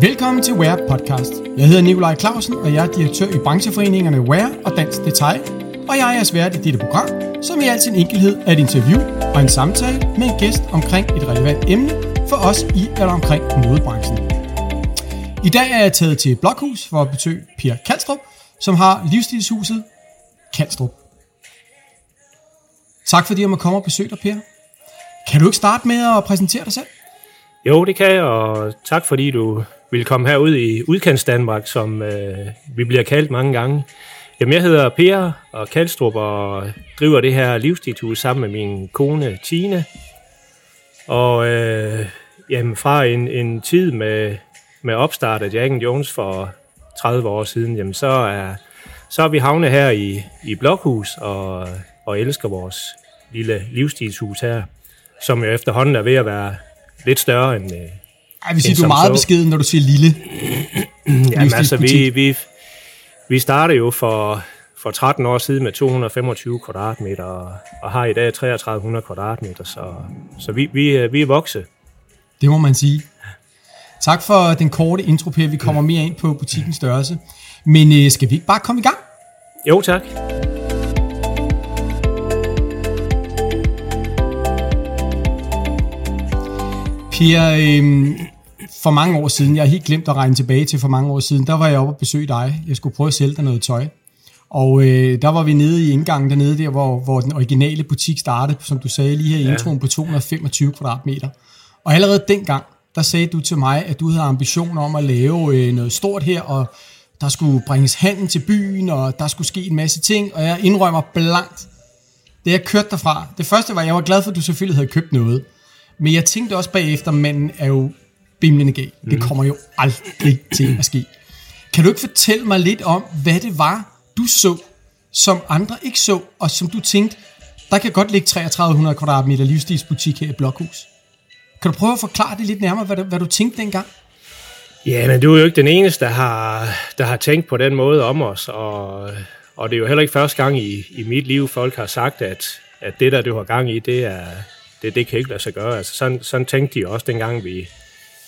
Velkommen til Wear Podcast. Jeg hedder Nikolaj Clausen, og jeg er direktør i brancheforeningerne Wear og Dansk Detail. Og jeg er svært i dette program, som i al sin enkelhed er et interview og en samtale med en gæst omkring et relevant emne for os i eller omkring modebranchen. I dag er jeg taget til Blokhus for at besøge Per Kalstrup, som har livsstilshuset Kalstrup. Tak fordi jeg må komme og besøge dig, Per. Kan du ikke starte med at præsentere dig selv? Jo, det kan jeg, og tak fordi du vil komme herud i udkants Danmark, som øh, vi bliver kaldt mange gange. Jamen, jeg hedder Per og Kalstrup og driver det her livsstilhus sammen med min kone Tine. Og øh, jamen, fra en, en tid med, med opstart af Jack Jones for 30 år siden, jamen, så, er, så er vi havnet her i, i Blokhus og, og elsker vores lille livsstilshus her, som jo efterhånden er ved at være lidt større end... Øh, jeg vil sige, du er meget beskeden, når du siger lille. Jamen altså, vi, vi, vi startede jo for, for 13 år siden med 225 kvadratmeter, og har i dag 3300 kvadratmeter, så, så vi, vi, vi er vokset. Det må man sige. Tak for den korte intro, Per. Vi kommer mere ind på butikkens størrelse. Men øh, skal vi ikke bare komme i gang? Jo, tak. Per, øh, for mange år siden, jeg har helt glemt at regne tilbage til for mange år siden, der var jeg oppe og besøge dig. Jeg skulle prøve at sælge dig noget tøj. Og øh, der var vi nede i indgangen dernede der, hvor, hvor den originale butik startede, som du sagde lige her i ja. introen, på 225 kvadratmeter. Og allerede dengang, der sagde du til mig, at du havde ambitioner om at lave øh, noget stort her, og der skulle bringes handel til byen, og der skulle ske en masse ting, og jeg indrømmer blankt, det jeg kørte derfra. Det første var, at jeg var glad for, at du selvfølgelig havde købt noget. Men jeg tænkte også bagefter, manden er jo bimlende gal. Mm. Det mhm. kommer jo aldrig til at ske. Kan du ikke fortælle mig lidt om, hvad det var, du så, som andre ikke så, og som du tænkte, der kan godt ligge 3300 kvadratmeter livsstilsbutik her i Blokhus. Kan du prøve at forklare det lidt nærmere, hvad du, hvad du tænkte dengang? Ja, men du er jo ikke den eneste, der har, der har tænkt på den måde om os, og, og det er jo heller ikke første gang i, i mit liv, folk har sagt, at, at det der, du har gang i, det, er, det, det kan ikke lade sig gøre. Altså, sådan, sådan tænkte de også dengang, vi,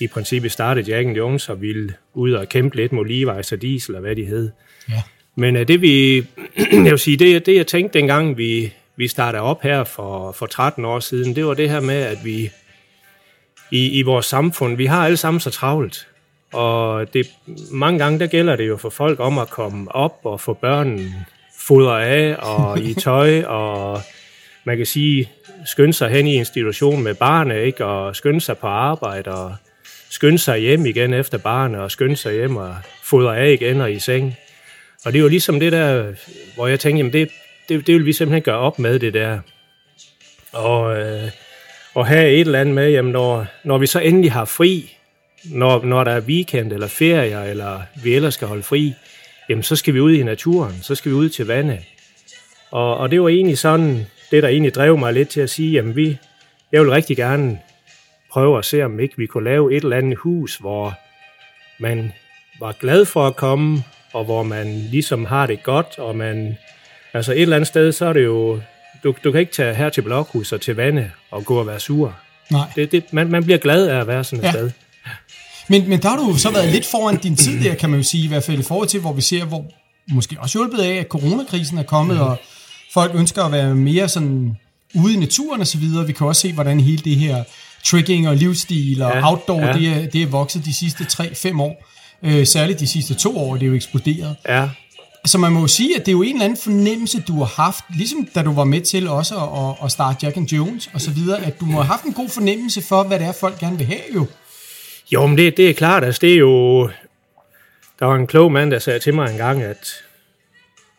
i princippet startede Jack Jones og ville ud og kæmpe lidt mod Levi's og Diesel og hvad de hed. Ja. Men uh, det vi, jeg vil sige, det, det jeg tænkte dengang vi, vi startede op her for, for 13 år siden, det var det her med, at vi i, i vores samfund, vi har alle sammen så travlt. Og det, mange gange, der gælder det jo for folk om at komme op og få børnene fodret af og i tøj, og man kan sige, skynde sig hen i institution med barnet, ikke? og skynde sig på arbejde, og skynde sig hjem igen efter barnet, og skynde sig hjem og fodre af igen og i seng. Og det er jo ligesom det der, hvor jeg tænkte, jamen det, det, det vil vi simpelthen gøre op med det der. Og, øh, og have et eller andet med, jamen når, når vi så endelig har fri, når, når der er weekend eller ferier, eller vi ellers skal holde fri, jamen så skal vi ud i naturen, så skal vi ud til vandet. Og, og det var egentlig sådan, det der egentlig drev mig lidt til at sige, jamen vi, jeg vil rigtig gerne prøve at se, om ikke vi kunne lave et eller andet hus, hvor man var glad for at komme, og hvor man ligesom har det godt, og man, altså et eller andet sted, så er det jo, du, du kan ikke tage her til Blokhus og til vandet og gå og være sur. Nej. Det, det, man, man bliver glad af at være sådan et ja. sted. Men, men der har du så været lidt foran din tid der, kan man jo sige, i hvert fald i forhold til, hvor vi ser, hvor måske også hjulpet af, at coronakrisen er kommet, mm. og folk ønsker at være mere sådan ude i naturen og så videre. Vi kan også se, hvordan hele det her trekking og livsstil og ja, outdoor, ja. Det, er, det er vokset de sidste 3-5 år. Øh, særligt de sidste to år, det er jo eksploderet. Ja. Så man må jo sige, at det er jo en eller anden fornemmelse, du har haft, ligesom da du var med til også at, at starte Jack and Jones og så videre, at du må have haft en god fornemmelse for, hvad det er, folk gerne vil have jo. Jo, men det, det er klart, altså det er jo... Der var en klog mand, der sagde til mig en gang, at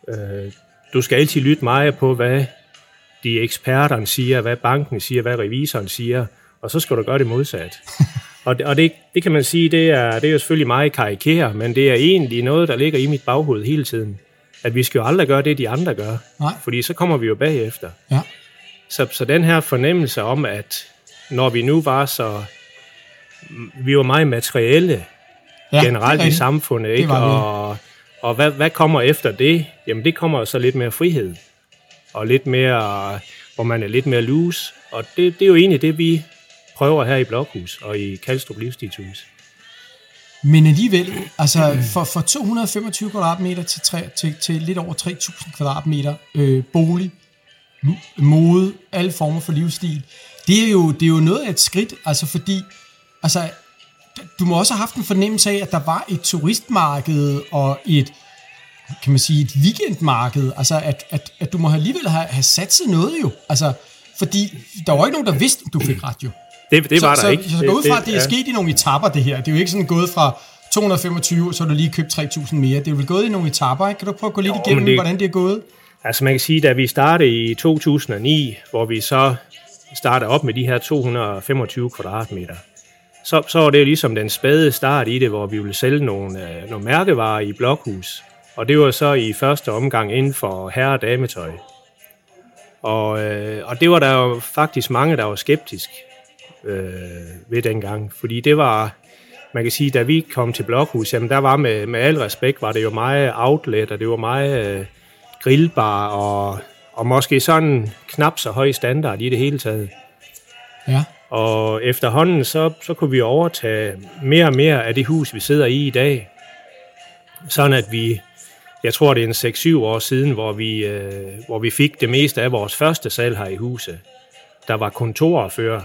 øh, du skal altid lytte meget på, hvad de eksperterne siger, hvad banken siger, hvad revisoren siger, og så skal du gøre det modsat. og det, og det, det kan man sige, det er, det er jo selvfølgelig meget karikere, men det er egentlig noget, der ligger i mit baghoved hele tiden. At vi skal jo aldrig gøre det, de andre gør, Nej. fordi så kommer vi jo bagefter. Ja. Så, så den her fornemmelse om, at når vi nu var så... Vi var meget materielle ja, generelt i samfundet, ikke? Og, og hvad, hvad kommer efter det? Jamen det kommer så lidt mere frihed, og lidt mere, hvor man er lidt mere loose. Og det, det er jo egentlig det, vi prøver her i Blokhus og i Kalstrup Livsstilshus. Men alligevel, altså for, for 225 kvadratmeter til, tre, til, til lidt over 3.000 kvadratmeter øh, bolig, mode, alle former for livsstil, det er, jo, det er jo noget af et skridt, altså fordi, altså, du må også have haft en fornemmelse af, at der var et turistmarked og et, kan man sige, et weekendmarked, altså at, at, at du må alligevel have, have sat sig noget jo, altså, fordi der var ikke nogen, der vidste, du fik ret jo. Det, det var så, der så, ikke. Så, så gå ud fra, at det er ja. sket i nogle etapper, det her. Det er jo ikke sådan gået fra 225, så har du lige købt 3.000 mere. Det er jo gået i nogle etapper, ikke? Kan du prøve at gå lidt jo, igennem, det, hvordan det er gået? Altså man kan sige, da vi startede i 2009, hvor vi så startede op med de her 225 kvadratmeter, så, så var det ligesom den spæde start i det, hvor vi ville sælge nogle, øh, nogle mærkevarer i blokhus. Og det var så i første omgang inden for herre- og dametøj. Og, øh, og det var der jo faktisk mange, der var skeptisk øh, ved dengang. Fordi det var, man kan sige, da vi kom til Blokhus, jamen der var med, med al respekt, var det jo meget outlet, og det var meget øh, grillbar, og, og måske sådan knap så høj standard i det hele taget. Ja. Og efterhånden, så, så kunne vi overtage mere og mere af det hus, vi sidder i i dag. Sådan at vi, jeg tror det er en 6-7 år siden, hvor vi, øh, hvor vi fik det meste af vores første salg her i huset. Der var kontorer før,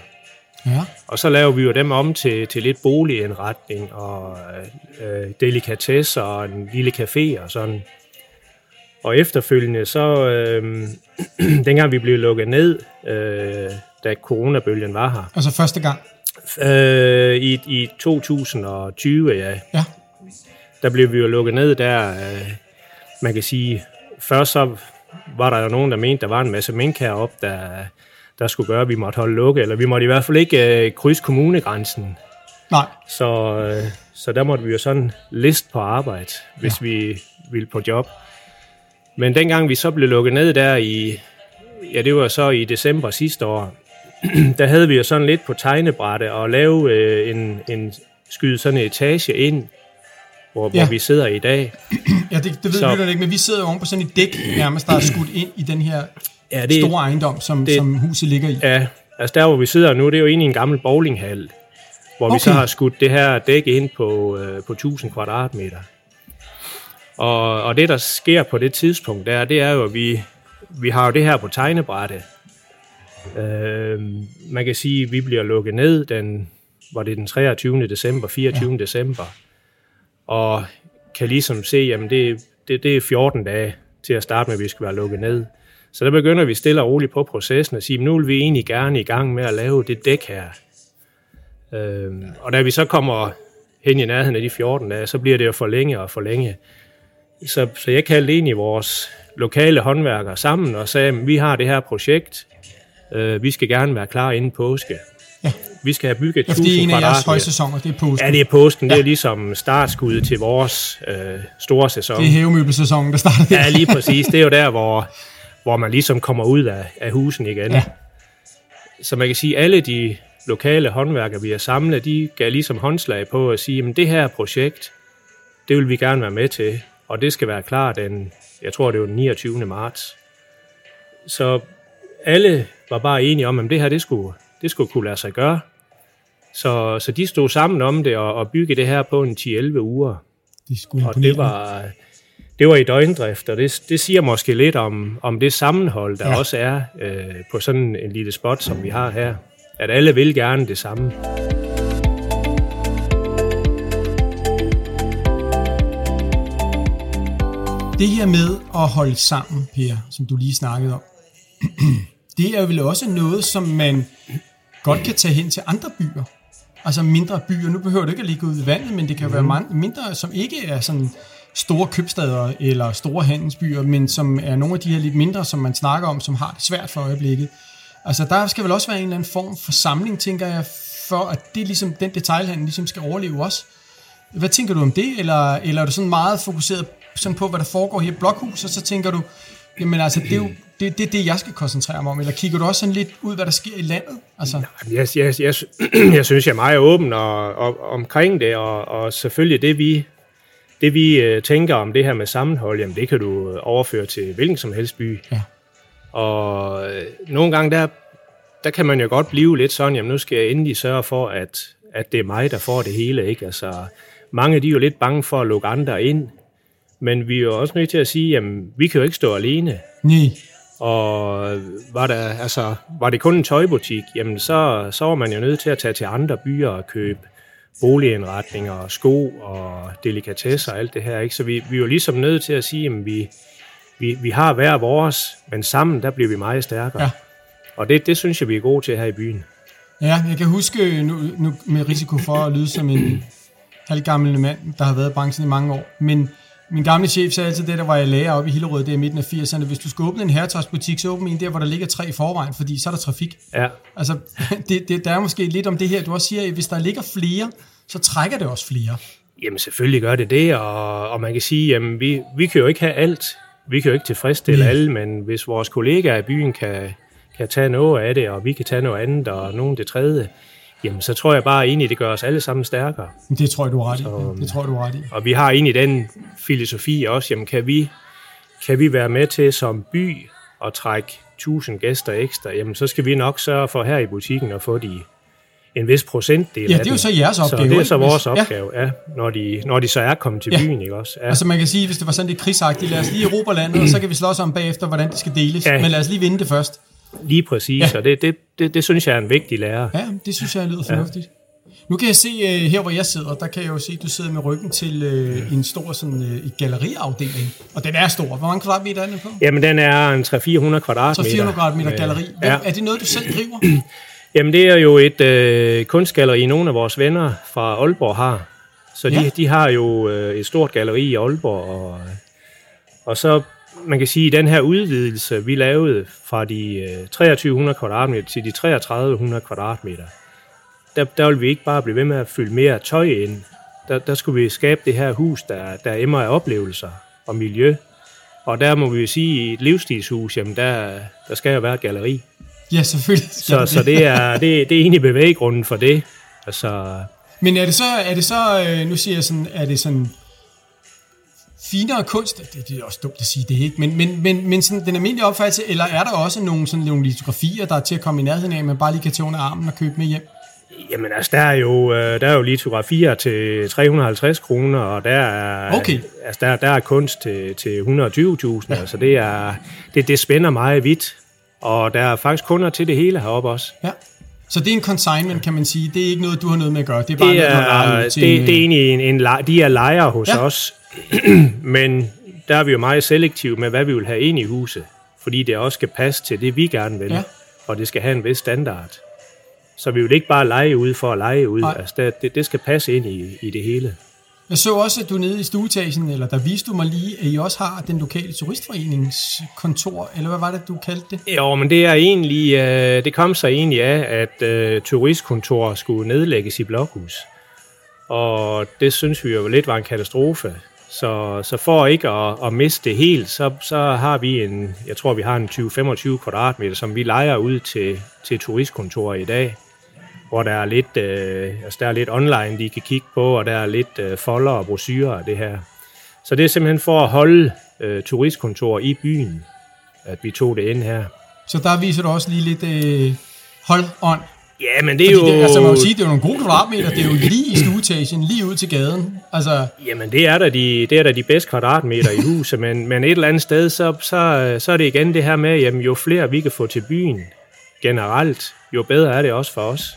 Ja. og så laver vi jo dem om til, til lidt boligindretning og øh, delikatesser og en lille café og sådan. Og efterfølgende, så øh, dengang vi blev lukket ned, øh, da coronabølgen var her, Altså første gang. øh, i, i 2020, ja, Ja. der blev vi jo lukket ned der, øh, man kan sige, først så var der jo nogen, der mente, der var en masse mink heroppe, der, der skulle gøre, at vi måtte holde lukke, eller vi måtte i hvert fald ikke øh, krydse kommunegrænsen. Nej. Så, øh, så der måtte vi jo sådan list på arbejde, hvis ja. vi ville på job. Men dengang vi så blev lukket ned der i, ja det var så i december sidste år, der havde vi jo sådan lidt på tegnebrætte og lave øh, en, en skyde sådan en etage ind, hvor, ja. Hvor vi sidder i dag. Ja, det, det ved Så- lytterne ikke, men vi sidder jo oven på sådan et dæk, nærmest, der er skudt ind i den her Ja, det, store ejendom, som, det- som huset ligger i. Ja, altså der hvor vi sidder nu, det er jo inde i en gammel bowlinghal, hvor okay. vi så har skudt det her dæk ind på, øh, på 1000 kvadratmeter. Og, og det der sker på det tidspunkt der, det er jo, at vi, vi har jo det her på tegnebrætte. Øh, man kan sige, at vi bliver lukket ned den, var det den 23. december, 24. Ja. december. Og kan ligesom se, jamen det, det, det er 14 dage til at starte med, at vi skal være lukket ned. Så der begynder vi stille og roligt på processen og sige, nu vil vi egentlig gerne i gang med at lave det dæk her. Øhm, og da vi så kommer hen i nærheden af de 14 dage, så bliver det jo for længe og for længe. Så, så jeg kaldte egentlig vores lokale håndværkere sammen og sagde, at vi har det her projekt. Øh, vi skal gerne være klar inden påske. Ja. Vi skal have bygget Ja, fordi 1000 en af jeres kvadratmeter. højsæsoner, det er påsken. Ja, det er påsken. Det er ligesom startskuddet til vores øh, store sæson. det er hævemøbelsæsonen, der starter. Ja, lige præcis. Det er jo der, hvor, hvor man ligesom kommer ud af, af husen igen. Ja. Så man kan sige, at alle de lokale håndværkere, vi har samlet, de gav ligesom håndslag på at sige, at det her projekt, det vil vi gerne være med til, og det skal være klar den, jeg tror det var den 29. marts. Så alle var bare enige om, at det her, det skulle, det skulle kunne lade sig gøre. Så, så de stod sammen om det og, og bygge det her på en 10-11 uger. Det er sgu Og det var, det var i døgndrift, og det, det siger måske lidt om, om det sammenhold, der ja. også er øh, på sådan en lille spot, som vi har her. At alle vil gerne det samme. Det her med at holde sammen, Per, som du lige snakkede om, det er vel også noget, som man godt kan tage hen til andre byer. Altså mindre byer. Nu behøver det ikke at ligge ude i vandet, men det kan være man- mindre, som ikke er sådan store købsteder eller store handelsbyer, men som er nogle af de her lidt mindre, som man snakker om, som har det svært for øjeblikket. Altså der skal vel også være en eller anden form for samling, tænker jeg, for at det ligesom, den detailhandel ligesom skal overleve også. Hvad tænker du om det? Eller, eller er du sådan meget fokuseret sådan på, hvad der foregår her i Blokhus, og så tænker du, jamen altså, det er jo det, det, det, jeg skal koncentrere mig om. Eller kigger du også sådan lidt ud, hvad der sker i landet? Altså, Jeg, jeg, jeg, jeg synes, jeg er meget åben og, og, omkring det, og, og selvfølgelig det, vi, det, vi øh, tænker om det her med sammenhold, jamen det kan du øh, overføre til hvilken som helst by. Ja. Og øh, nogle gange, der, der kan man jo godt blive lidt sådan, jamen nu skal jeg endelig sørge for, at, at det er mig, der får det hele, ikke? Altså, mange de er jo lidt bange for at lukke andre ind, men vi er jo også nødt til at sige, at vi kan jo ikke stå alene. Nej. Og var, der, altså, var det kun en tøjbutik, jamen så, så var man jo nødt til at tage til andre byer og købe boligindretninger, sko og delikatesser og alt det her. Ikke? Så vi, vi er jo ligesom nødt til at sige, at vi, vi, vi har hver vores, men sammen der bliver vi meget stærkere. Ja. Og det, det synes jeg, vi er gode til her i byen. Ja, jeg kan huske nu, nu med risiko for at lyde som en halvgammel mand, der har været i branchen i mange år, men min gamle chef sagde altid det, der var jeg lærer oppe i Hillerød, det er midten af 80'erne. Hvis du skal åbne en herretøjsbutik, så åbne en der, hvor der ligger tre i forvejen, fordi så er der trafik. Ja. Altså, det, det, der er måske lidt om det her, du også siger, at hvis der ligger flere, så trækker det også flere. Jamen selvfølgelig gør det det, og, og man kan sige, jamen vi, vi kan jo ikke have alt. Vi kan jo ikke tilfredsstille ja. alle, men hvis vores kollegaer i byen kan, kan tage noget af det, og vi kan tage noget andet, og nogen det tredje, jamen så tror jeg bare egentlig, det gør os alle sammen stærkere. Det tror jeg, du er ret i. Så, det tror jeg, du er ret i. Og vi har egentlig den filosofi også, jamen kan vi, kan vi være med til som by at trække 1000 gæster ekstra, jamen så skal vi nok sørge for her i butikken at få de en vis procentdel Ja, det er jo så jeres opgave. Så det er så vores opgave, ja. ja når, de, når de så er kommet til ja. byen, ikke også? Ja. Altså man kan sige, hvis det var sådan lidt krigsagtigt, lad os lige erobre landet, og så kan vi slås om bagefter, hvordan det skal deles. Ja. Men lad os lige vinde det først. Lige præcis, ja. og det, det, det, det synes jeg er en vigtig lærer. Ja, det synes jeg lyder fornuftigt. Ja. Nu kan jeg se, uh, her hvor jeg sidder, der kan jeg jo se, at du sidder med ryggen til uh, en stor sådan, uh, galleriafdeling. Og den er stor. Hvor mange kvadratmeter er den på? Jamen, den er en 300-400 kvadratmeter. 300 kvadratmeter galleri. Hvem, ja. Er det noget, du selv driver? Jamen, det er jo et uh, kunstgalleri, nogle af vores venner fra Aalborg har. Så de, ja. de har jo uh, et stort galleri i Aalborg, og, og så man kan sige, at den her udvidelse, vi lavede fra de 2300 øh, kvadratmeter til de 3300 kvadratmeter, der, der vil vi ikke bare blive ved med at fylde mere tøj ind. Der, der skulle vi skabe det her hus, der, der emmer af oplevelser og miljø. Og der må vi jo sige, at i et livsstilshus, jamen der, der skal jo være et galleri. Ja, selvfølgelig. Så, så det, er, det, det er egentlig bevæggrunden for det. Altså, Men er det så, er det så øh, nu siger jeg sådan, er det sådan finere kunst, det, det er også dumt at sige det, ikke? men, men, men, men sådan den almindelige opfattelse, eller er der også nogle, sådan, nogle litografier, der er til at komme i nærheden af, man bare lige kan tage under armen og købe med hjem? Jamen altså, der er jo, øh, der er jo litografier til 350 kroner, og der er, okay. altså, der, der er kunst til, til 120.000, ja. altså det, er, det, det spænder meget vidt, og der er faktisk kunder til det hele heroppe også. Ja. Så det er en consignment, kan man sige. Det er ikke noget, du har noget med at gøre. Det er bare det er, noget, det, til det, det er egentlig en, en, de er lejer hos ja. os, Men der er vi jo meget selektive med, hvad vi vil have ind i huset, fordi det også skal passe til det, vi gerne vil, ja. og det skal have en vis standard. Så vi vil ikke bare lege ud for at lege ud. Altså, det, det skal passe ind i, i det hele. Jeg så også, at du nede i stueetagen, eller der viste du mig lige, at I også har den lokale turistforeningskontor, eller hvad var det, du kaldte det? Jo, men det er egentlig, øh, det kom så egentlig af, at øh, uh, turistkontoret skulle nedlægges i Blokhus. Og det synes vi jo lidt var en katastrofe. Så, så for ikke at, at miste det helt, så, så har vi en, jeg tror vi har en 20-25 kvadratmeter, som vi leger ud til, til turistkontorer i dag, hvor der er lidt, øh, altså der er lidt online, de kan kigge på, og der er lidt øh, folder og brosyrer af det her. Så det er simpelthen for at holde øh, turistkontorer i byen, at vi tog det ind her. Så der viser du også lige lidt øh, hold on Ja, men det er Fordi jo... Det, altså man må sige, det er jo nogle gode kvadratmeter, det er jo lige i stueetagen, lige ud til gaden. Altså... Jamen det er da de, det er da de bedste kvadratmeter i huset, men, men et eller andet sted, så, så, så er det igen det her med, jamen jo flere vi kan få til byen generelt, jo bedre er det også for os.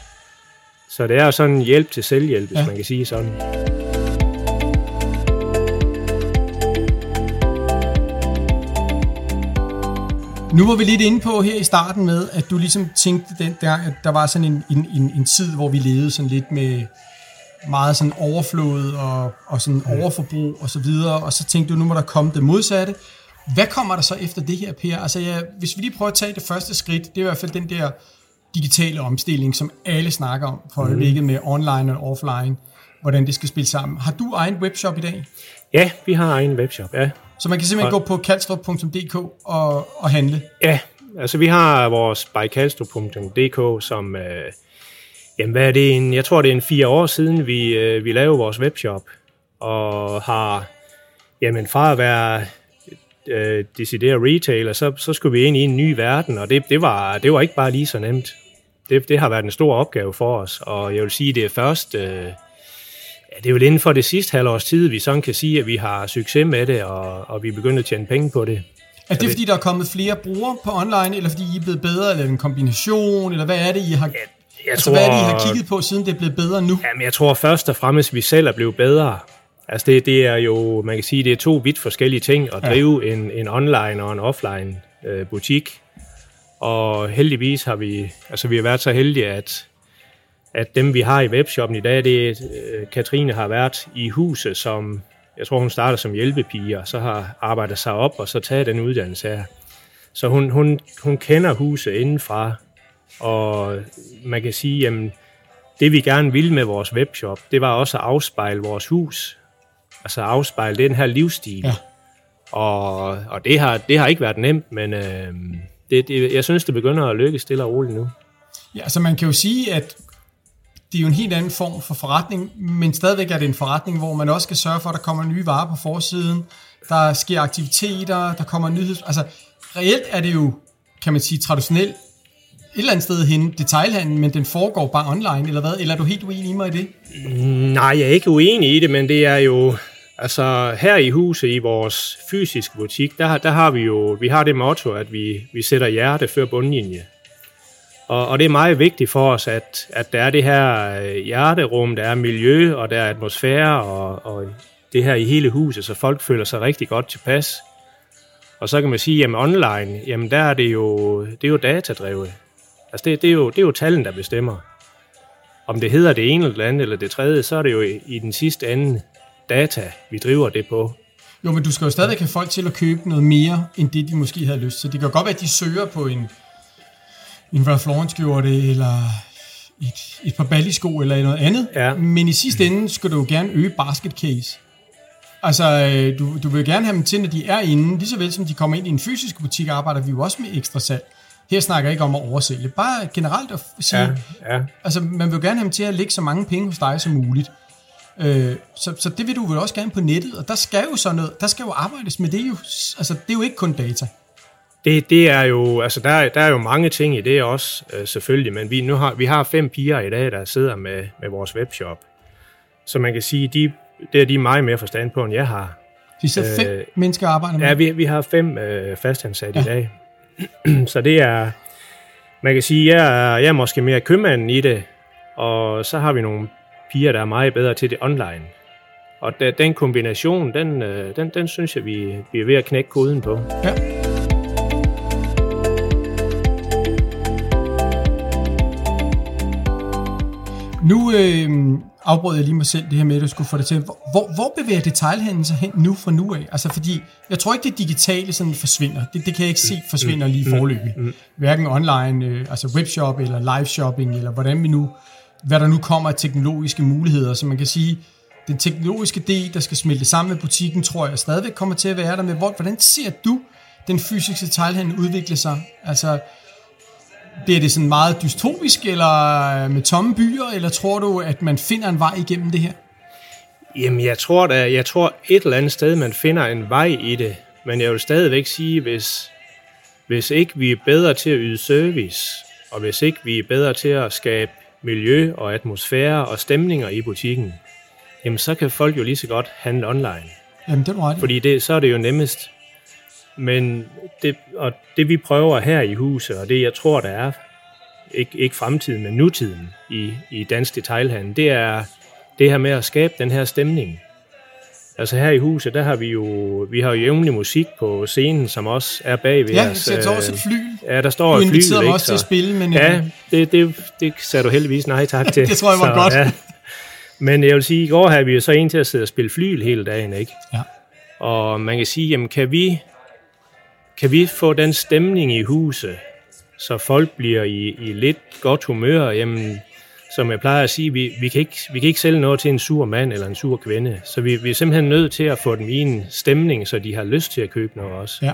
Så det er sådan en hjælp til selvhjælp, hvis ja. man kan sige sådan. Nu var vi lidt inde på her i starten med, at du ligesom tænkte den der, at der var sådan en, en, en, en tid, hvor vi levede sådan lidt med meget sådan overflod og, og sådan overforbrug og så videre, og så tænkte du, nu må der komme det modsatte. Hvad kommer der så efter det her, Per? Altså, ja, hvis vi lige prøver at tage det første skridt, det er i hvert fald den der digitale omstilling, som alle snakker om for øjeblikket med online og offline, hvordan det skal spille sammen. Har du egen webshop i dag? Ja, vi har egen webshop, ja. Så man kan simpelthen og, gå på kalstrup.dk og, og handle? Ja, altså vi har vores bykalstrup.dk, som, øh, jamen hvad er det, en, jeg tror det er en fire år siden, vi, øh, vi lavede vores webshop, og har, jamen fra at være øh, decideret retailer, så, så skulle vi ind i en ny verden, og det, det, var, det var ikke bare lige så nemt. Det, det har været en stor opgave for os, og jeg vil sige, det er først... Øh, Ja, det er jo inden for det sidste halvårs tid, vi sådan kan sige, at vi har succes med det, og, og vi er begyndt at tjene penge på det. Er det, fordi der er kommet flere brugere på online, eller fordi I er blevet bedre, eller en kombination, eller hvad er det, I har, Jeg altså, tror, hvad er det, I har kigget på, siden det er blevet bedre nu? Jamen, jeg tror først og fremmest, at vi selv er blevet bedre. Altså, det, det er jo, man kan sige, det er to vidt forskellige ting at Ja. drive en, en online og en offline øh, butik. Og heldigvis har vi, altså vi har været så heldige, at, at dem vi har i webshoppen i dag, det er, øh, Katrine har været i huset som, jeg tror hun startede som hjælpepige, og så har arbejdet sig op, og så taget den uddannelse her. Så hun, hun, hun kender huset indenfra, og man kan sige, jamen, det vi gerne ville med vores webshop, det var også at afspejle vores hus. Altså afspejle den her livsstil. Ja. Og, og det, har, det har ikke været nemt, men øh, det, det, jeg synes, det begynder at lykkes stille og roligt nu. Ja, altså man kan jo sige, at det er jo en helt anden form for forretning, men stadigvæk er det en forretning, hvor man også skal sørge for, at der kommer nye varer på forsiden, der sker aktiviteter, der kommer nyheds... Altså reelt er det jo, kan man sige, traditionelt et eller andet sted hen detailhandel, men den foregår bare online, eller hvad? Eller er du helt uenig i mig i det? Nej, jeg er ikke uenig i det, men det er jo... Altså her i huset, i vores fysiske butik, der, der har vi jo vi har det motto, at vi, vi sætter hjerte før bundlinje. Og, og det er meget vigtigt for os, at, at der er det her øh, hjerterum, der er miljø, og der er atmosfære, og, og det her i hele huset, så folk føler sig rigtig godt tilpas. Og så kan man sige, jamen online, jamen der er det jo, det er jo datadrevet. Altså det, det, er jo, det er jo tallen, der bestemmer. Om det hedder det ene eller det andet eller det tredje, så er det jo i, i den sidste ende data, vi driver det på. Jo, men du skal jo stadigvæk have folk til at købe noget mere, end det de måske havde lyst til. Det kan godt være, at de søger på en, en Ralph Lauren skjorte, eller et, et par ballisko, eller noget andet. Ja. Men i sidste ende skal du jo gerne øge basket case. Altså, øh, du, du vil gerne have dem til, når de er inde, lige så vel som de kommer ind i en fysisk butik, arbejder vi jo også med ekstra salg. Her snakker jeg ikke om at oversælge. Bare generelt at sige, Ja, ja. Altså, man vil jo gerne have dem til at lægge så mange penge hos dig som muligt. Øh, så, så det vil du vel også gerne på nettet, og der skal jo sådan noget, der skal jo arbejdes med det jo. Altså, det er jo ikke kun data. Det, det er jo, altså der, er- der er jo mange ting i det også, øh, selvfølgelig, men vi, nu har, vi har fem piger i dag, der sidder med, med vores webshop. Så man kan sige, de, det er de meget mere forstand på, end jeg har. De så fem Øh, mennesker arbejder med. Ja, vi, vi har fem øh, fastansatte ja. i dag. Så det er, man kan sige, jeg er, jeg er måske mere købmanden i det, og så har vi nogle piger, der er meget bedre til det online. Og da, den kombination, den, øh, den, den synes jeg, vi, vi er ved at knække koden på. Ja. Nu øh, afbrød jeg lige mig selv det her med, at du skulle få det til. Hvor, hvor, bevæger detailhandlen sig hen nu fra nu af? Altså fordi, jeg tror ikke, det digitale sådan forsvinder. Det, det kan jeg ikke se forsvinder lige forløbig. Hverken online, øh, altså webshop eller live shopping, eller hvordan vi nu, hvad der nu kommer af teknologiske muligheder. Så man kan sige, den teknologiske del, der skal smelte sammen med butikken, tror jeg stadigvæk kommer til at være der. Men hvordan ser du den fysiske detailhandel udvikle sig? Altså, bliver det sådan meget dystopisk, eller øh, med tomme byer, eller tror du, at man finder en vej igennem det her? Jamen, jeg tror da, jeg tror et eller andet sted, man finder en vej i det. Men jeg vil stadigvæk sige, hvis, hvis ikke vi er bedre til at yde service, og hvis ikke vi er bedre til at skabe miljø og atmosfære og stemninger i butikken, jamen så kan folk jo lige så godt handle online. Jamen, det ret i. Fordi det, så er det jo nemmest. Men det, og det vi prøver her i huset, og det jeg tror, der er, ikke, ikke fremtiden, men nutiden i, i dansk detailhandel, det er det her med at skabe den her stemning. Altså her i huset, der har vi jo, vi har jo jævnlig musik på scenen, som også er bagved Ja, os. så jeg står også et fly. Ja, der står Du et fly. inviterede mig ikke? også til at Så- spille, men Ja, det, det, det sagde du heldigvis nej tak til. Det tror jeg var godt. Ja. Men jeg vil sige, i går havde vi jo så en til at sidde og spille flyl hele dagen, ikke? Ja. Og man kan sige, jamen kan vi, kan vi få den stemning i huset, så folk bliver i, i lidt godt humør, jamen, som jeg plejer at sige, vi, vi, kan ikke, vi kan ikke sælge noget til en sur mand eller en sur kvinde. Så vi, vi er simpelthen nødt til at få dem i en stemning, så de har lyst til at købe noget også. Ja.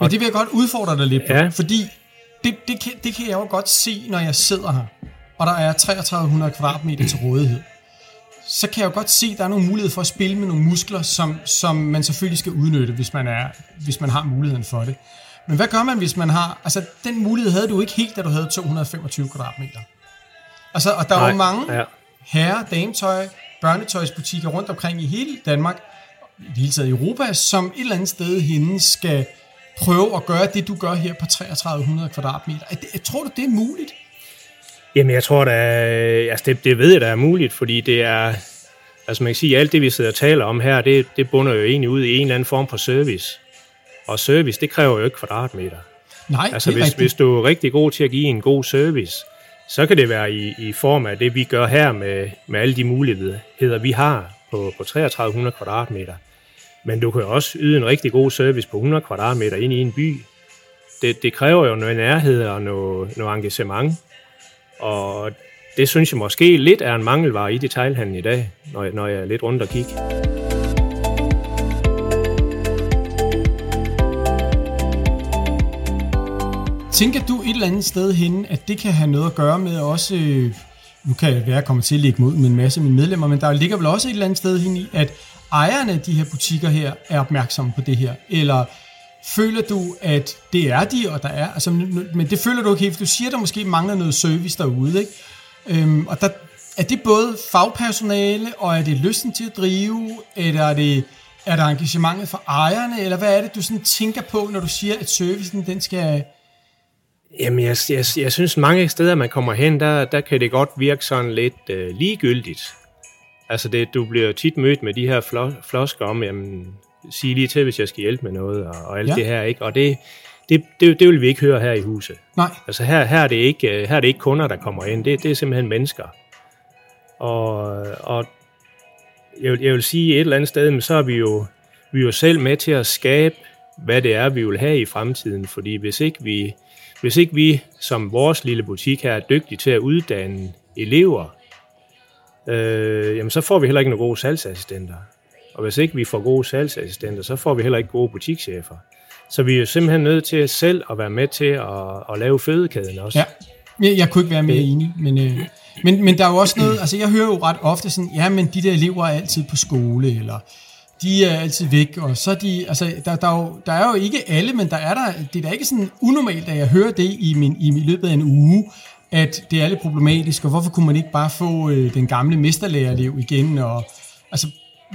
Men det vil jeg godt udfordre dig lidt på, Ja. fordi det, det, kan, det kan jeg jo godt se, når jeg sidder her, og der er 3300 kvadratmeter til rådighed. Så kan jeg jo godt se, at der er nogle mulighed for at spille med nogle muskler, som, som man selvfølgelig skal udnytte, hvis man, er, hvis man har muligheden for det. Men hvad gør man, hvis man har... Altså, den mulighed havde du ikke helt, da du havde 225 kvadratmeter. Altså, og der er jo mange ja. herre, dametøj, børnetøjsbutikker rundt omkring i hele Danmark, i det hele taget Europa, som et eller andet sted hende skal prøve at gøre det, du gør her på 3300 kvadratmeter. Er det, tror du, det er muligt? Jamen, jeg tror da, altså det, det ved jeg, der er muligt, fordi det er, altså man kan sige, alt det, vi sidder og taler om her, det, det bunder jo egentlig ud i en eller anden form for service. Og service, det kræver jo ikke kvadratmeter. Nej, Altså hvis, rigtigt. hvis du er rigtig god til at give en god service, så kan det være i, i form af det, vi gør her med, med alle de muligheder, vi har på, på 3300 kvadratmeter. Men du kan jo også yde en rigtig god service på 100 kvadratmeter ind i en by. Det, det kræver jo noget nærhed og noget, noget engagement. Og det synes jeg måske lidt er en mangelvare i detailhandlen i dag, når jeg, når jeg er lidt rundt og kigger. Tænker du et eller andet sted henne, at det kan have noget at gøre med også, øh, nu kan jeg være, kommet til at lægge mod med en masse af mine medlemmer, men der ligger vel også et eller andet sted henne i, at ejerne af de her butikker her er opmærksomme på det her, eller føler du, at det er de, og der er, altså, men det føler du ikke helt, for du siger, der måske mangler noget service derude, ikke? Øhm, og der, er det både fagpersonale, og er det lysten til at drive, eller er det, er der engagementet for ejerne, eller hvad er det, du sådan tænker på, når du siger, at servicen, den skal, Jamen, jeg, jeg, jeg synes, mange steder, man kommer hen, der, der kan det godt virke sådan lidt øh, ligegyldigt. Altså, det, du bliver tit mødt med de her flo, flosker om, jamen, sig lige til, hvis jeg skal hjælpe med noget, og, og alt Ja. det her, ikke? Og det, det, det, det vil vi ikke høre her i huset. nej, Altså, her, her, er, det ikke, øh, her er det ikke kunder, der kommer ind. Det, det er simpelthen mennesker. Og, og jeg, vil, jeg vil sige et eller andet sted, men så er vi jo, vi er jo selv med til at skabe, hvad det er, vi vil have i fremtiden. Fordi hvis ikke vi, hvis ikke vi som vores lille butik her er dygtige til at uddanne elever, øh, jamen så får vi heller ikke nogle gode salgsassistenter. Og hvis ikke vi får gode salgsassistenter, så får vi heller ikke gode butikschefer. Så vi er jo simpelthen nødt til selv at være med til at, at lave fødekæden også. Ja, jeg, jeg kunne ikke være mere enig, men, øh, men, men der er jo også noget, altså jeg hører jo ret ofte sådan, ja, men de der elever er altid på skole, eller de er altid væk, og så er de, altså der, der, er jo, der er jo ikke alle, men der er der, det er da ikke sådan unormalt, at jeg hører det i, min, i løbet af en uge, at det er lidt problematisk, og hvorfor kunne man ikke bare få øh, den gamle mesterlærerelev igen, og altså,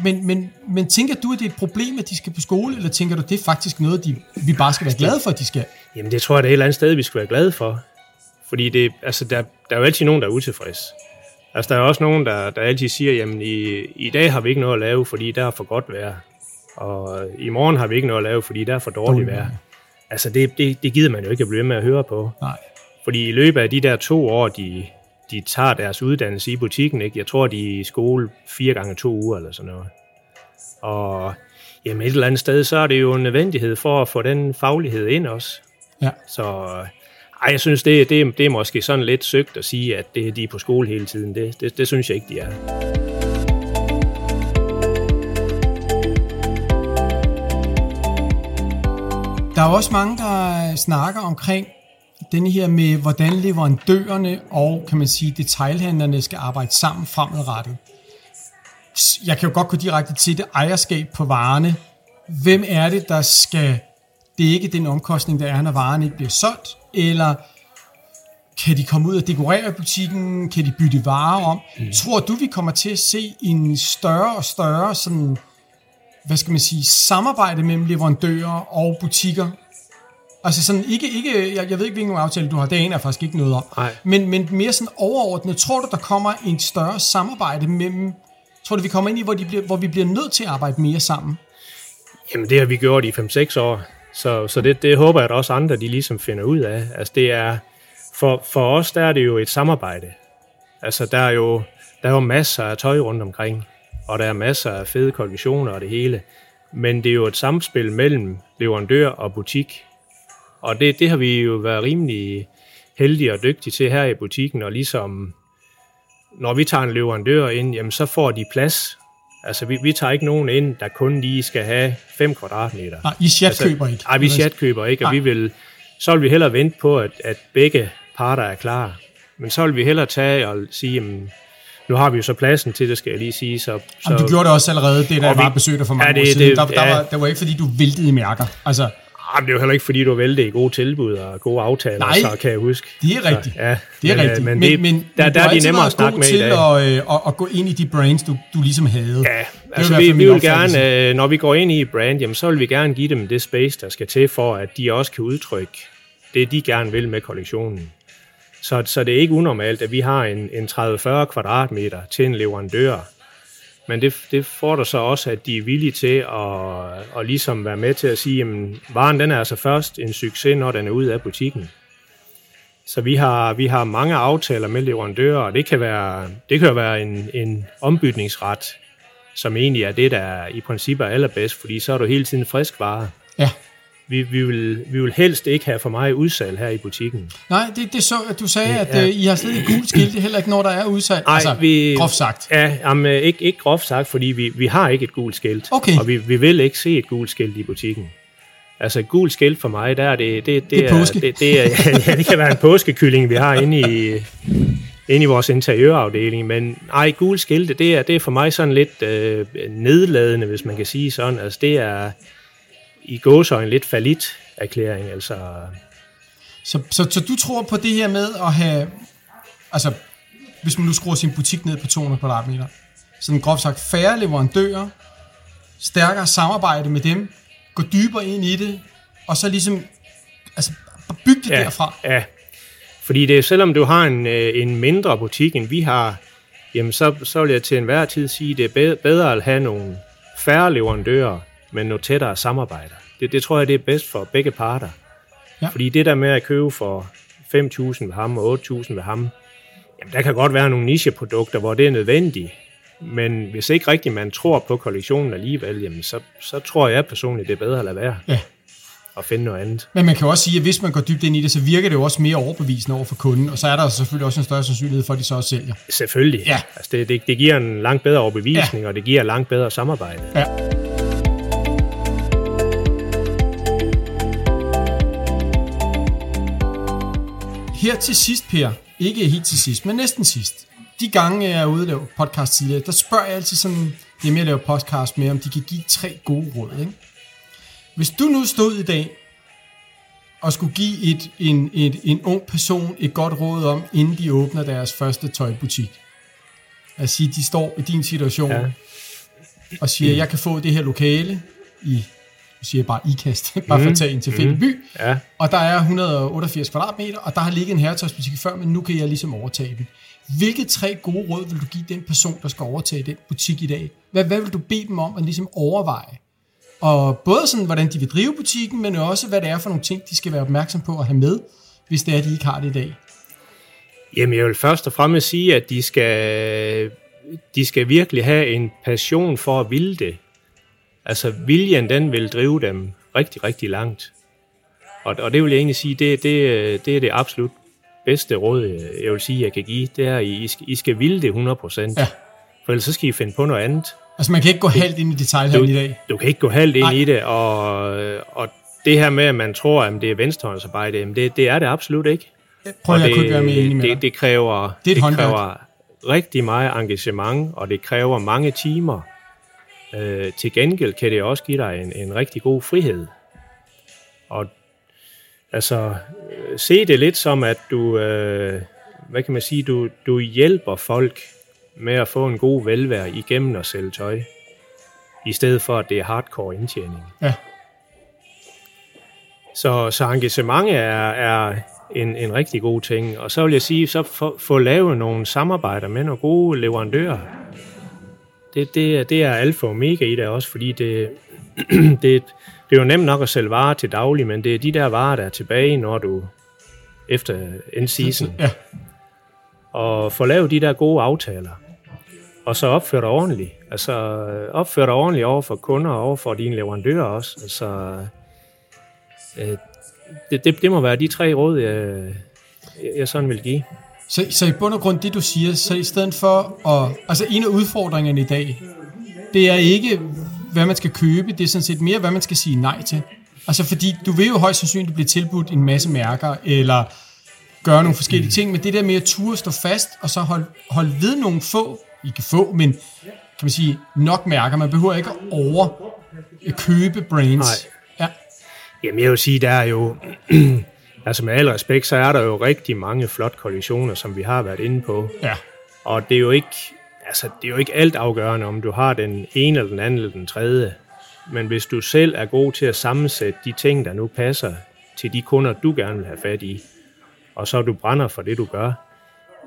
men, men, men tænker du, at det er et problem, at de skal på skole, eller tænker du, det er faktisk noget, de, vi bare skal være glade for, at de skal? Jamen det tror jeg, det er et eller andet sted, vi skal være glade for. Fordi det, altså, der, der er jo altid nogen, der er utilfreds. Altså der er også nogen, der, der altid siger, jamen i, i dag har vi ikke noget at lave, fordi der er for godt vejr. Og i morgen har vi ikke noget at lave, fordi der er for dårligt vejr. Altså det, det, det gider man jo ikke at blive med at høre på. Nej. Fordi i løbet af de der to år, de, de tager deres uddannelse i butikken, ikke? jeg tror, de er i skole fire gange to uger eller sådan noget. Og jamen et eller andet sted, så er det jo en nødvendighed for at få den faglighed ind også. Ja. Så ej, jeg synes, det, det, det er måske sådan lidt søgt at sige, at det, de er på skole hele tiden. Det, det, det synes jeg ikke, de er. Der er også mange, der snakker omkring den her med, hvordan leverandørerne og, kan man sige, detailhandlerne skal arbejde sammen fremadrettet. Jeg kan jo godt gå direkte til det ejerskab på varerne. Hvem er det, der skal dække den omkostning, der er, når varen ikke bliver solgt? Eller kan de komme ud og dekorere butikken? Kan de bytte varer om? Mm. Tror du, vi kommer til at se en større og større sådan hvad skal man sige, samarbejde mellem leverandører og butikker. Altså sådan, ikke, ikke jeg, jeg ved ikke, hvilken aftale du har, det aner jeg faktisk ikke noget om. Nej. Men, men mere sådan overordnet, tror du, der kommer en større samarbejde mellem, tror du, vi kommer ind i, hvor, de bliver, hvor vi bliver nødt til at arbejde mere sammen? Jamen det har vi gjort i 5-6 år, så, så det, det håber jeg, at også andre de ligesom finder ud af. Altså det er, for, for os der er det jo et samarbejde. Altså der er jo, der er jo masser af tøj rundt omkring, og der er masser af fede kollektioner og det hele. Men det er jo et samspil mellem leverandør og butik. Og det, det har vi jo været rimelig heldige og dygtige til her i butikken, og ligesom når vi tager en leverandør ind, jamen så får de plads. Altså vi, vi tager ikke nogen ind, der kun lige skal have 5 kvadratmeter. Nej, I chat altså, ikke. Nej, vi chatkøber ikke, og Nej. vi vil, så vil vi hellere vente på, at, at begge parter er klar. Men så vil vi hellere tage og sige, jamen, nu har vi jo så pladsen til det, skal jeg lige sige. Så, så Jamen, du gjorde det også allerede, det der Og var besøgt dig for mange Ja, år det- siden. det- der, der, ja. var, der var ikke, fordi du væltede i mærker. Altså, Ah, men det er jo heller ikke, fordi du i gode tilbud og gode aftaler, Nej, så kan jeg huske. Det er rigtigt. Så, ja, det er men, rigtigt. Men, men, men, der, der er de nemmere at snakke med i dag. At, øh, at, at gå ind i de brands, du, du ligesom havde. Ja, altså vi, vi vil gerne, øh, når vi går ind i et brand, jamen, så vil vi gerne give dem det space, der skal til for, at de også kan udtrykke det, de gerne vil med kollektionen. Så, så det er ikke unormalt, at vi har en, en 30-40 kvadratmeter til en leverandør. Men det, det fordrer så også, at de er villige til at, at ligesom være med til at sige, at varen den er altså først en succes, når den er ude af butikken. Så vi har, vi har mange aftaler med leverandører, og det kan være, det kan være en, en ombytningsret, som egentlig er det, der i princippet er allerbedst, fordi så er du hele tiden frisk vare. Ja. Vi, vi, vil, vi vil helst ikke have for meget udsalg her i butikken. Nej, det, det så, at du sagde, at Ja. øh, I har slet ikke gule skilte, heller ikke når der er udsalg. Ej, altså, vi- groft sagt. Ja, jamen, ikke, ikke groft sagt, fordi vi, vi har ikke et gult skilt. Okay. Og vi, vi vil ikke se et gult skilt i butikken. Altså et gult skilt for mig, der er det... Det, Det er påske. Det, det, er, ja, det kan være en påskekylling, vi har inde i, inde i vores interiørafdeling. Men ej, gul skilte, det er, det er for mig sådan lidt øh, nedladende, hvis man kan sige sådan. Altså det er i gåsøjne lidt falit erklæring. Altså, Så, så, så du tror på det her med at have, altså hvis man nu skruer sin butik ned på 200 kvadratmeter, sådan groft sagt færre leverandører, stærkere samarbejde med dem, gå dybere ind i det, og så ligesom altså, bygge det ja, derfra. Ja, fordi det, er- selvom du har en, øh, en mindre butik, end vi har, jamen så, så vil jeg til enhver tid sige, at det er bedre, bedre at have nogle færre leverandører, men noget tættere samarbejde. Det, det tror jeg, det er bedst for begge parter. Ja. Fordi det der med at købe for 5.000 ved ham og 8.000 ved ham, jamen der kan godt være nogle nicheprodukter, hvor det er nødvendigt. Men hvis ikke rigtigt man tror på kollektionen alligevel, jamen så, så tror jeg personligt, det er bedre at lade være Ja. og finde noget andet. Men man kan også sige, at hvis man går dybt ind i det, så virker det jo også mere overbevisende over for kunden, og så er der selvfølgelig også en større sandsynlighed for, at de så også sælger. Selvfølgelig. Ja. Altså det, det, det giver en langt bedre overbevisning, ja. og det giver langt bedre samarbejde. Ja. Her til sidst, Per, ikke helt til sidst, men næsten sidst. De gange, jeg er ude og lave podcast tidligere, der spørger jeg altid sådan, dem jeg laver podcast med, om de kan give tre gode råd. Ikke? Hvis du nu stod i dag og skulle give et, en, et, en ung person et godt råd om, inden de åbner deres første tøjbutik. Os sige, de står i din situation, Ja. ja. og siger, jeg kan få det her lokale i, nu siger jeg bare ikast, bare for at tage en tilfældig by, Ja. og der er 188 kvadratmeter, og der har ligget en herretøjsbutik før, men nu kan jeg ligesom overtage den. Hvilke tre gode råd vil du give den person, der skal overtage den butik i dag? Hvad, hvad vil du bede dem om at ligesom overveje? Og både sådan, hvordan de vil drive butikken, men også, hvad det er for nogle ting, de skal være opmærksom på at have med, hvis det er, de ikke har det i dag. Jamen jeg vil først og fremmest sige, at de skal, de skal virkelig have en passion for at ville det. Altså viljen, den vil drive dem rigtig, rigtig langt. Og, og det vil jeg egentlig sige, det, det, det er det absolut bedste råd, jeg vil sige, jeg kan give. Det er, at I skal, I skal ville det 100%. Ja. For ellers så skal I finde på noget andet. Altså, man kan ikke gå halvt ind i detaljhandlen i dag. Du kan ikke gå halvt ind Nej. i det, og, og det her med, at man tror, at det er venstrehåndsarbejde, jamen det, det er det absolut ikke. Prøv at jeg det, kunne være mere enig med det, dig. det kræver, Det er et det håndværk. kræver rigtig meget engagement, og det kræver mange timer. Øh, til gengæld kan det også give dig en, en rigtig god frihed. Og altså, øh, se det lidt som, at du, øh, hvad kan man sige, du, du hjælper folk med at få en god velvære igennem at sælge tøj, i stedet for, at det er hardcore indtjening. Ja. Så, så engagement er, er en, en rigtig god ting. Og så vil jeg sige, så få, få lavet nogle samarbejder med nogle gode leverandører. Det, det, det er alfa og omega i det også, fordi det, det, det er jo nemt nok at sælge varer til daglig, men det er de der varer, der er tilbage, når du efter en season. Ja. Og få lavet de der gode aftaler. Og så opføre dig ordentligt. Altså opføre dig ordentligt over for kunder og over for dine leverandører også. Altså, øh, det, det, det må være de tre råd, jeg, jeg sådan vil give. Så, så i bund og grund, det du siger, så i stedet for at... Altså en af udfordringerne i dag, det er ikke, hvad man skal købe, det er sådan set mere, hvad man skal sige nej til. Altså fordi, du vil jo højst sandsynligt blive tilbudt en masse mærker, eller gøre nogle forskellige ting, men det der med at ture stå fast, og så holde hold ved nogle få, ikke få, men kan man sige, nok mærker. Man behøver ikke at over købe brands. Nej. Ja, Jamen jeg vil sige, der er jo, altså med al respekt, så er der jo rigtig mange flot koalitioner, som vi har været inde på. Ja. Og det er jo ikke, altså det er jo ikke alt afgørende, om du har den ene eller den anden eller den tredje. Men hvis du selv er god til at sammensætte de ting, der nu passer til de kunder, du gerne vil have fat i, og så du brænder for det, du gør,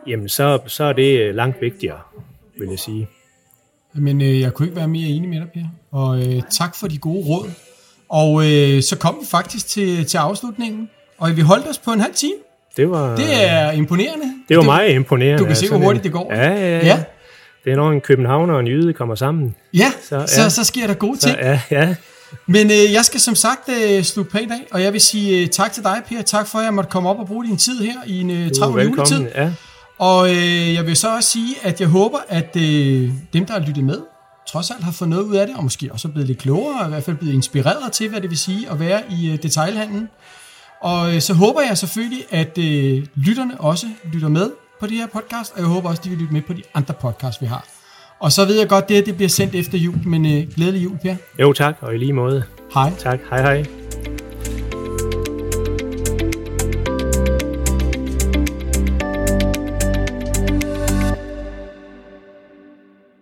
jamen så, så er det langt vigtigere, vil jeg sige. Men øh, jeg kunne ikke være mere enig med dig, Per. Og øh, tak for de gode råd. Og øh, så kom vi faktisk til, til afslutningen, og vi holdt os på en halv time. Det var, Det er imponerende. det var meget imponerende. Du kan se, hvor Sådan hurtigt det går. Ja, ja, ja. Ja. Det er når en københavner og en jyde kommer sammen. Ja, så, Så, så, ja. så sker der gode Så, ting. ja, ja. Men øh, jeg skal som sagt øh, slutte pænt af, og jeg vil sige øh, tak til dig, Per. Tak for, at jeg måtte komme op og bruge din tid her i en øh, travl juletid. velkommen. Ja. Og øh, jeg vil så også sige, at jeg håber, at øh, dem, der har lyttet med, trods alt har fået noget ud af det, og måske også er blevet lidt klogere, og i hvert fald blevet inspireret til, hvad det vil sige at være i øh, detailhandlen. Og øh, så håber jeg selvfølgelig, at øh, lytterne også lytter med på det her podcast, og jeg håber også, at de vil lytte med på de andre podcasts, vi har. Og så ved jeg godt, det, at det bliver sendt efter jul, men øh, glædelig jul, Per. Jo tak, og i lige måde. Hej. Tak. Hej hej.